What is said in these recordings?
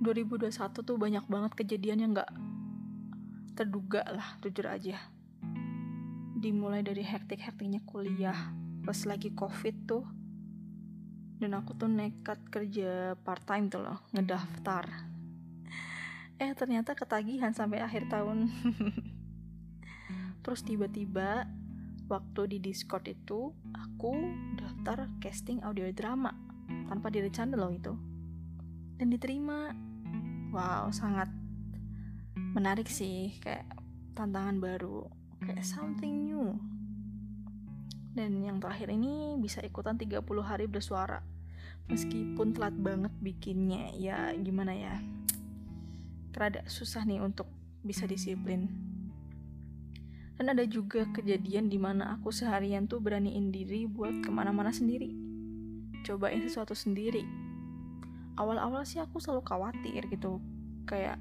2021 tuh banyak banget kejadian yang gak terduga lah jujur aja. Dimulai dari hektik-hektiknya kuliah pas lagi covid tuh. Dan aku tuh nekat kerja part time tuh loh ngedaftar. Eh ternyata ketagihan sampai akhir tahun. Terus tiba-tiba waktu di discord itu aku daftar casting audio drama tanpa direncana loh itu. Dan diterima wow sangat menarik sih kayak tantangan baru kayak something new. Dan yang terakhir ini bisa ikutan 30 hari bersuara. Meskipun telat banget bikinnya ya gimana ya? Rada susah nih untuk bisa disiplin. Dan ada juga kejadian di mana aku seharian tuh beraniin diri buat ke mana-mana sendiri. Cobain sesuatu sendiri awal-awal sih aku selalu khawatir gitu kayak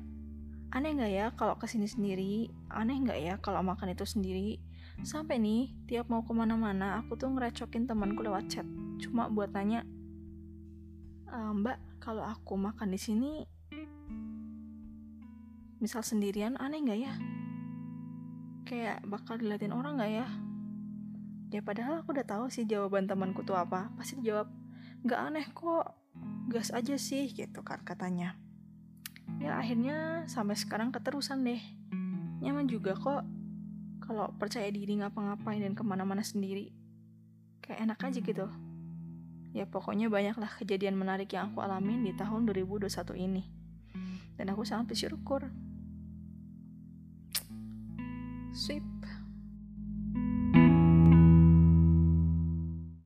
aneh nggak ya kalau ke sini sendiri aneh nggak ya kalau makan itu sendiri Sampai nih, tiap mau ke mana-mana, aku tuh ngerecokin temanku lewat chat. Cuma buat tanya, e, Mbak, kalau aku makan di sini, misal sendirian, aneh nggak ya? Kayak bakal diliatin orang nggak ya? Ya padahal aku udah tahu sih jawaban temanku tuh apa. Pasti jawab, nggak aneh kok, gas aja sih, gitu kan katanya. Ya akhirnya sampai sekarang keterusan deh. Nyaman juga kok kalau percaya diri ngapa-ngapain dan ke mana-mana sendiri. Kayak enak aja gitu. Ya pokoknya banyaklah kejadian menarik yang aku alamin di tahun 2021 ini. Dan aku sangat bersyukur. Sweep